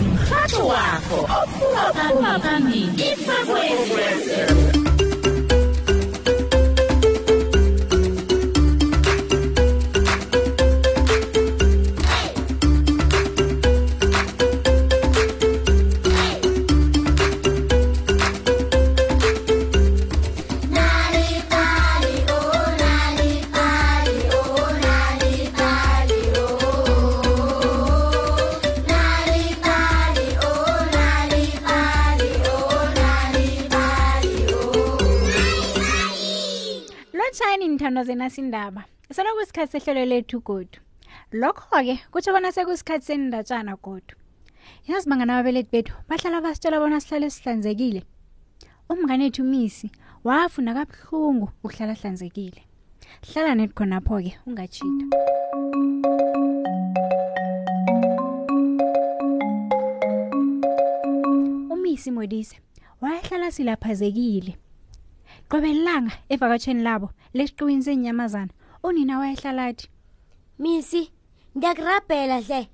umhatsho wakho ophuma phambili ikwekwezi lotshani nithandwa zena sindaba. Selokhu isikhathi sehlelo lethu godu. Lokho-ke kutsho bona sekusikhathi senindatshana godu. Yazi bangana ababelethi bethu bahlala basitshela bona sihlale sihlanzekile. Umnganethu misi wafuna kabuhlungu ukuhlala hlanzekile hlala nethi khonapho-ke ungatshita umisi modise wayehlala silaphazekile. Qobe lilanga evakatsheni labo lesiqiwini senyamazana unina wayehlala athi misi ngiyakurabhela hle.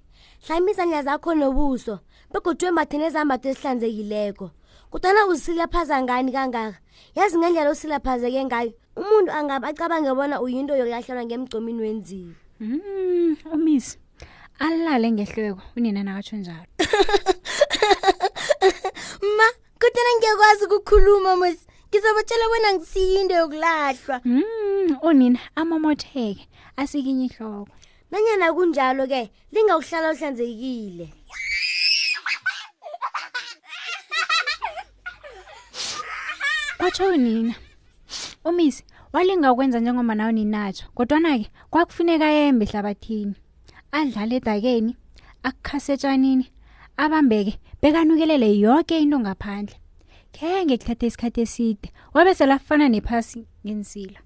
Hlamba izandla zakho nobuso begodwe embathe nezambatho ezihlanzekileko kudana uzisilaphaza ngani kangaka? Yazi ngendlela osilaphazeke ngayo. Umuntu angabe acabange bona uyinto yokulahleelwa ngemgcomini wenziwe mm, umisi alale ngehlweko unina nakatsho njalo. Ma kodwana ngiyakwazi ukukhuluma mos. Ngizobatshela bona ngisiyinto yokulahlwa. Mm, unina amomotheke. Asikinye ihloko. Nanyana kunjalo-ke lingawuhlala uhlanzekile. Kwatsho unina umisi walinga ukwenza njengoba nawe ninatsho kodwana-ke kwakufuneka yembe ehlabathini adlale edakeni akukhasetshanini abambeke bekanukelele yonke into ngaphandle. Khenge kuthatha isikhathi eside. Wabe selafana nephasi ngensila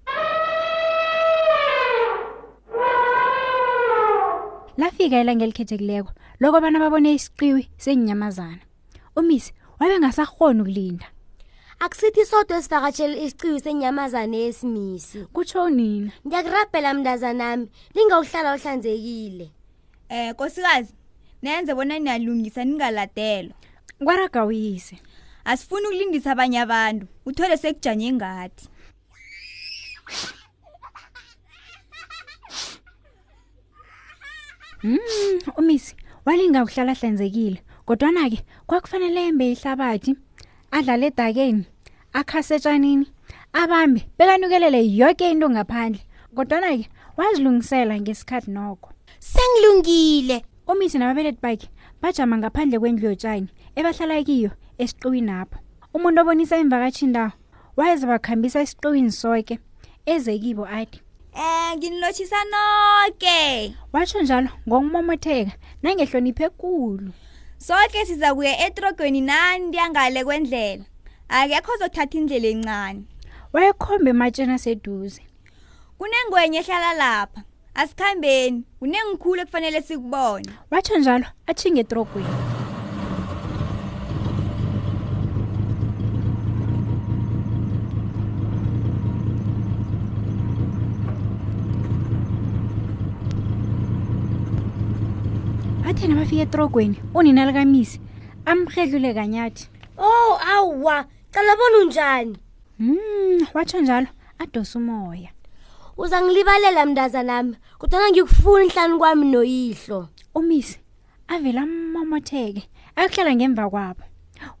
lafika ilanga elikhethekileko lokobana babone isiqiwi senyamazana umisi wabe ngasarhoni ukulinda. Akusithi sodwa esivakatshele isiqiwi senyamazane esimisi. Kutsho unina ngiyakurabhela mntazanami lingawuhlala uhlanzekile. Eh nkosikazi nenze bona niyalungisa ningaladelwa. kwaraga uyise Asifuni ukulindisa abanye abantu. Uthole sekujanye ngathi. Mm, umisi walinga ukuhlala hlanzekile kodwana-ke kwakufanele embe ihlabathi adlale edakeni akhasetshanini abambe bekanukelele yonke into ngaphandle kodwana-ke wazilungisela ngesikhathi nokho sengilungile umisi nababelethi bakhe bajama ngaphandle kwendlu yotshani ebahlala kiyo esiqiwini apho umuntu obonisa imvakatshi ndawo wayeza bakhambisa esiqiwini soke eze kibo athi Eh nginilotshisa noke. watsho njalo ngokumomotheka nangehlonipho ekulu Sonke siza kuya etrogweni nandi yangale kwendlela. Akekho ozothatha indlela encane. wayekhomba ematsheni aseduze Kunengwenye ehlala lapha. Asikhambeni. Kunengikhulu ekufanele sikubone. watsho njalo athinga etrogweni bathe nabafika etrogweni unina likamisi amrhedlule kanyathi. Oh awwa cala bona unjani? Mm, watsho njalo adose umoya. Uza ngilibalela mntazanami kodwana ngikufuna enhlani kwami noyihlo. Umisi avele amomotheke ayokuhlala ngemva kwabo.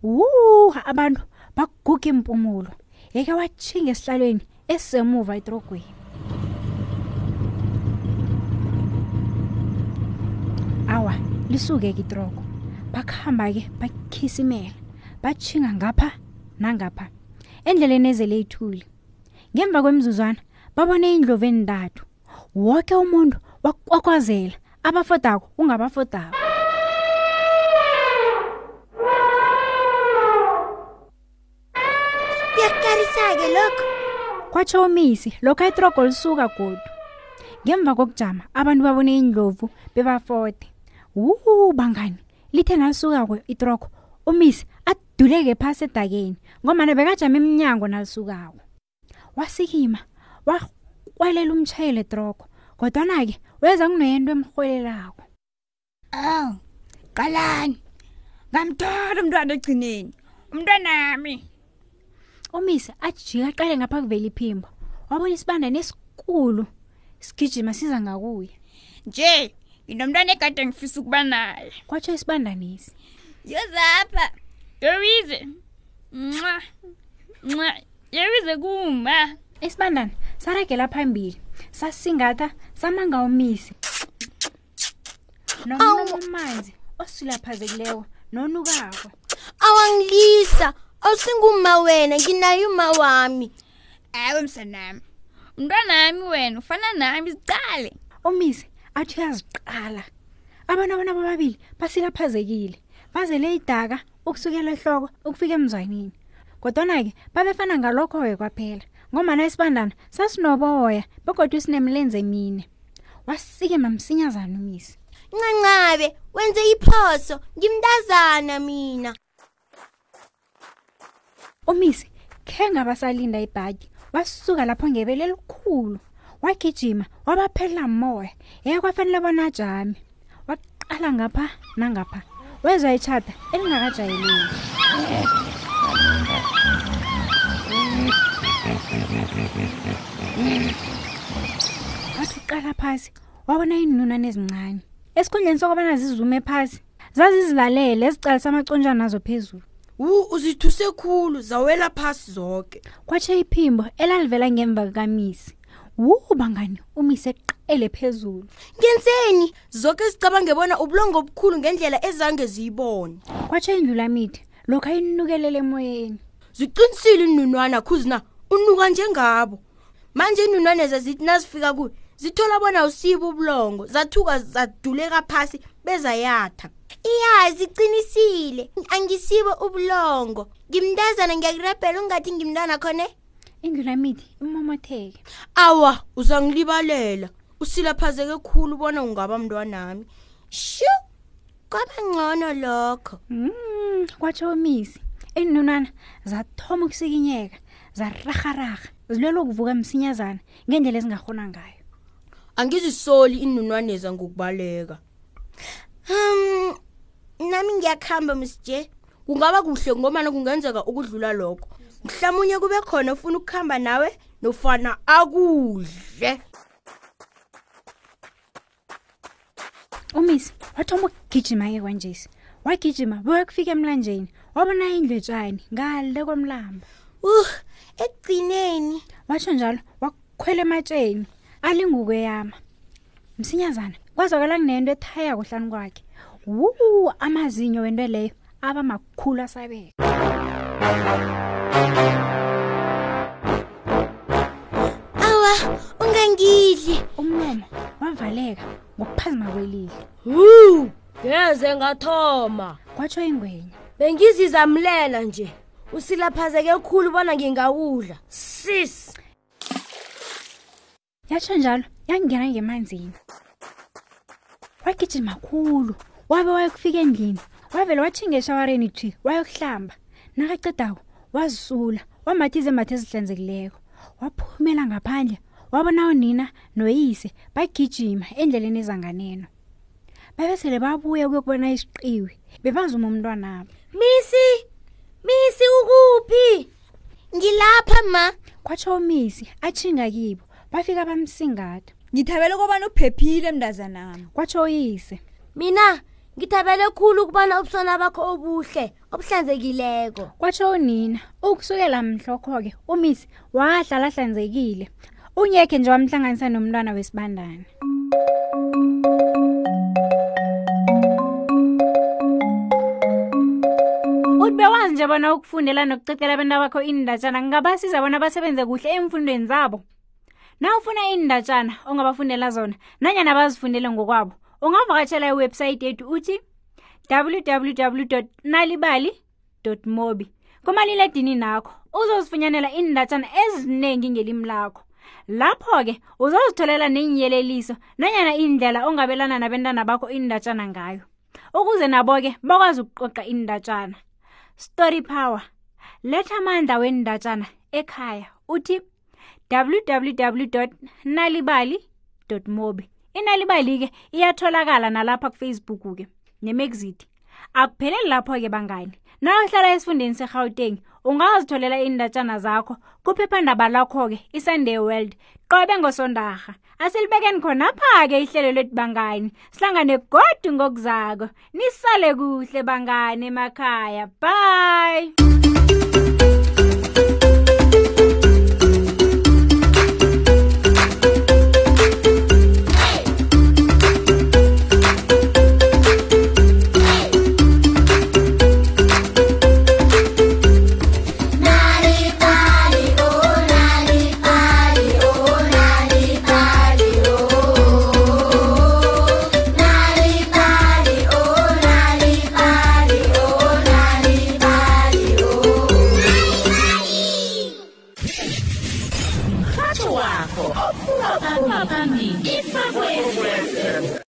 Wu abantu baguga impumulo. Yeke watshinga esihlalweni esisemuva etrogweni awa lisuke-ke itrogo bakuhamba-ke bakhisimela batshinga ngapha nangapha. Endleleni ezele ithuli ngemva kwemzuzwana babone indlovu endathu woke umuntu wakwakwazela abafodako ungabafodako. Kuyakukarisa-ke lokho. Kwatsho umisi lokho itrogo lisuka godu. Ngemva kokujama abantu babone indlovu bebafode. Wu bangani. Lithe nalisukako itrogo umisi aduleke phasi edakeni ngomana bekajama emnyango nalisukako wasikima wakwelela umtshayeli etrogo kodwana-ke weza kuneyento emrhwelelako Aw. qalani. Ngamthola umntwana egcineni umntwanami umisi ajika aqale ngapha kuvela iphimbo. Wabona isibandane esikhulu sigijima siza ngakuye. Nje nginomntwana egade ngifisa ukuba naye. Kwatsho isibandanisi? Yozapha yowize nxa nxa yowize kuma. Isibandane saragela phambili. Sasingatha samanga umisi nomumanzi osilaphazekileyo nonukako. Awangilisa. Awusinguma wena nginaye uma wami. Awe msanami. Umntwanami wena ufana nami sicale umisi athi uyaziqala. Abantu abona bobabili basilaphazekile bazele idaka ukusukela ehloko ukufika emzwanini kodwana-ke babefana ngalokho-ke kwaphela ngomana isibandana sasinoboya begodwa sinemlenze mine. Wasikema msinyazana umisi. Ncancabe wenze iphoso ngimntazana mina. Umisi khe ngabasalinda ibhaki wasuka lapho ngebele elikhulu. Wagijima wabaphelela moya. Yeke kwafanele bona ajame. Waqala ngapha nangapha. Wezwa itshata elingakajayeleki. Wathi uqala phasi wabona iinunane ezincane. Esikhundleni sokubana zizume phasi zazizilalele zicalisa amaconjana nazo phezulu. Wu uzithuse khulu zawela phasi zonke kwatshe iphimbo elalivela ngemva kukamisi wu bangani umise eqele phezulu. Ngenzeni? Zonke zicabange bona ubulongo obukhulu ngendlela ezange ziyibone. Kwatshe indlulamide lokhu ayinukelele emoyeni. Ziqinisile inunwana khuzina unuka njengabo. Manje inunwane zazithi nazifika kuyo zithola bona usibo ubulongo zathuka zaduleka phasi bezayatha. Iya ziqinisile. Angisibo ubulongo. Ngimntazana ngiyakurabhela ungathi ngimntwana khone indlulamide imomotheke awa uzangilibalela. Usilaphazeke khulu ubona ungaba mntwanami. Shu kwaba ngcono lokho. Mm, kwatsho umisi. Iinunana zathoma ukusikinyeka zararhararha zilwela ukuvuka msinyazana ngendlela ezingarhona ngayo. Angizisoli inunwaneza ngokubaleka. Um nami ngiyakuhamba msje kungaba kuhle ngomana kungenzeka ukudlula lokho. Mhlamunye kube khona ufuna ukuhamba nawe nofana akudle. Umisi wathoma ukugijima-ke kwanjesi? Wagijima bewakufika emlanjeni wabona indlwetshani ngale komlambo uh ekugcineni. Watsho njalo wakhwela ematsheni alingukuyama. Msinyazana kwazwakala kunento ethaya kuhlani kwakhe. Wu amazinyo wento leyo aba makhulu asabeka awa ungangidli. Umlomo wavaleka ngokuphazima kwelihlo. Wu ngeze ngathoma. Kwatsho ingwenya. Bengizizamlela nje. Usilaphazeke khulu bona ngingawudla. Sis. Yatsho njalo yangena ngemanzini. Wagijima khulu wabe wayokufika endlini. Wavele wathinga eshawareni thwi wayokuhlamba. Nakacedako wazisula wambatha izembatho ezihlanzekileko. Waphumela ngaphandle wabona unina noyise bagijima endleleni ezanganeno. Babesele babuya ukuyokubona isiqiwi bebazuma umntwanabo misi misi ukuphi? Ngilapha ma. Kwatsho umisi atshinga kibo bafika bamsingatha ngithabele ukubana uphephile mntazanami kwatsho uyise. Mina ngithabele khulu ukubona ubusona bakho obuhle obuhlanzekileko. Kwatsho unina ukusukela mhlokho-ke umisi wahlala hlanzekile ungekhe nje wamhlanganisa nomntwana wesibandane uthi bewazi nje bona ukufundela nokucecela abantu bakho iindatshana ngingabasiza bona basebenze kuhle emfundweni zabo. Na ufuna iindatshana ongabafundela zona nanyana bazifundele ngokwabo ungavakatshela iwebhsayithi yethu uthi www nalibali mobi kumaliledini nakho uzozifunyanela iindatshana eziningi ngelimi lakho. Lapho-ke uzozitholela neenyeleliso nanyana indlela ongabelana nabentwana bakho iindatshana ngayo. Ukuze nabo-ke bakwazi ukuqoqa iindatshana story power. Letha amandla wendatshana ekhaya uthi www nalibali mobi inalibali-ke iyatholakala nalapha kufacebook-ke nemexit. Akupheleli lapho-ke bangani. Nawuhlala esifundeni segauteng ungazitholela iindatshana zakho kuphephandaba lakho-ke isunday world. Qobe ngosondarha. Asilibekeni khonapha-ke ihlelo lethu bangani. Sihlangane godu ngokuzako. Nisale kuhle bangani emakhaya. Bye